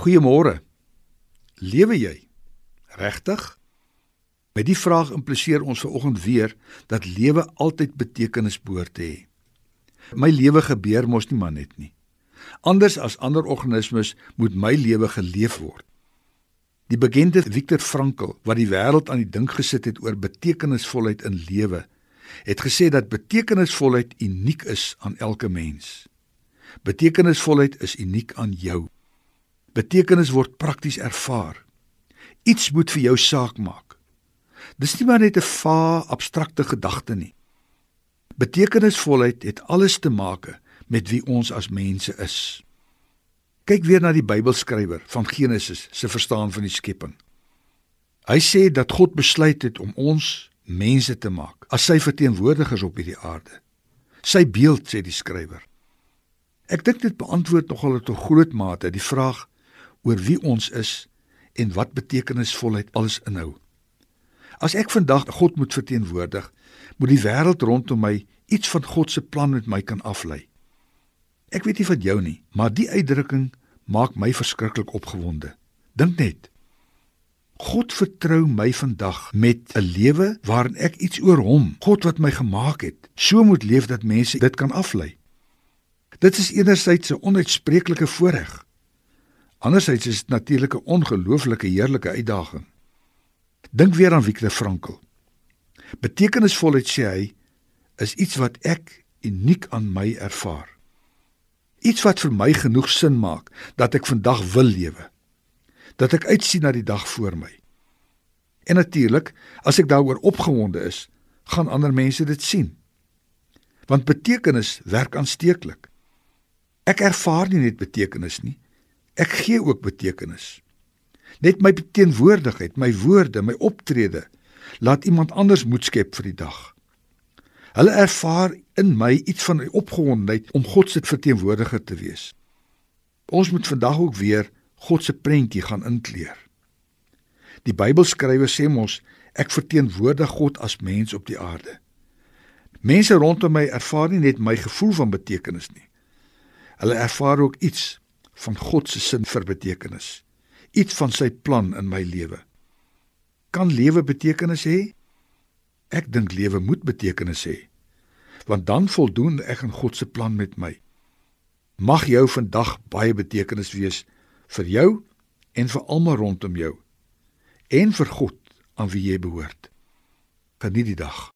Goeiemôre. Lewe jy? Regtig? Met die vraag impliseer ons vanoggend weer dat lewe altyd betekenis behoort te hê. My lewe gebeur mos nie maar net nie. Anders as ander organismes moet my lewe geleef word. Die bekende Viktor Frankl, wat die wêreld aan die dink gesit het oor betekenisvolheid in lewe, het gesê dat betekenisvolheid uniek is aan elke mens. Betekenisvolheid is uniek aan jou. Betekenis word prakties ervaar. Iets moet vir jou saak maak. Dis nie maar net 'n vae abstrakte gedagte nie. Betekenisvolheid het alles te maak met wie ons as mense is. Kyk weer na die Bybelskrywer van Genesis se verstaan van die skepping. Hy sê dat God besluit het om ons mense te maak as sy verteenwoordigers op hierdie aarde. Sy beeld sê die skrywer. Ek dink dit beantwoord nogal tot groot mate die vraag oor wie ons is en wat betekenisvolheid alles inhou. As ek vandag God moet verteenwoordig, moet die wêreld rondom my iets van God se plan met my kan aflei. Ek weet nie van jou nie, maar die uitdrukking maak my verskriklik opgewonde. Dink net. God vertrou my vandag met 'n lewe waarin ek iets oor hom, God wat my gemaak het, so moet leef dat mense dit kan aflei. Dit is enerzijds 'n onuitspreeklike voorreg. Anderzijds is dit natuurlik 'n ongelooflike heerlike uitdaging. Dink weer aan Viktor Frankl. Betekenisvolheid sê hy is iets wat ek uniek aan my ervaar. Iets wat vir my genoeg sin maak dat ek vandag wil lewe. Dat ek uitsien na die dag voor my. En natuurlik, as ek daaroor opgewonde is, gaan ander mense dit sien. Want betekenis werk aansteeklik. Ek ervaar nie net betekenis nie, Ek gee ook betekenis. Net my teenwoordigheid, my woorde, my optrede laat iemand anders moed skep vir die dag. Hulle ervaar in my iets van opgewondenheid om God se verteenwoordiger te wees. Ons moet vandag ook weer God se prentjie gaan inkleer. Die Bybelskrywer sê mos ek verteenwoordig God as mens op die aarde. Mense rondom my ervaar nie net my gevoel van betekenis nie. Hulle ervaar ook iets van God se sin vir betekenis. Iets van sy plan in my lewe. Kan lewe betekenis hê? Ek dink lewe moet betekenis hê. Want dan voldoen ek aan God se plan met my. Mag jou vandag baie betekenis wees vir jou en vir almal rondom jou en vir God aan wie jy behoort. Geniet die dag.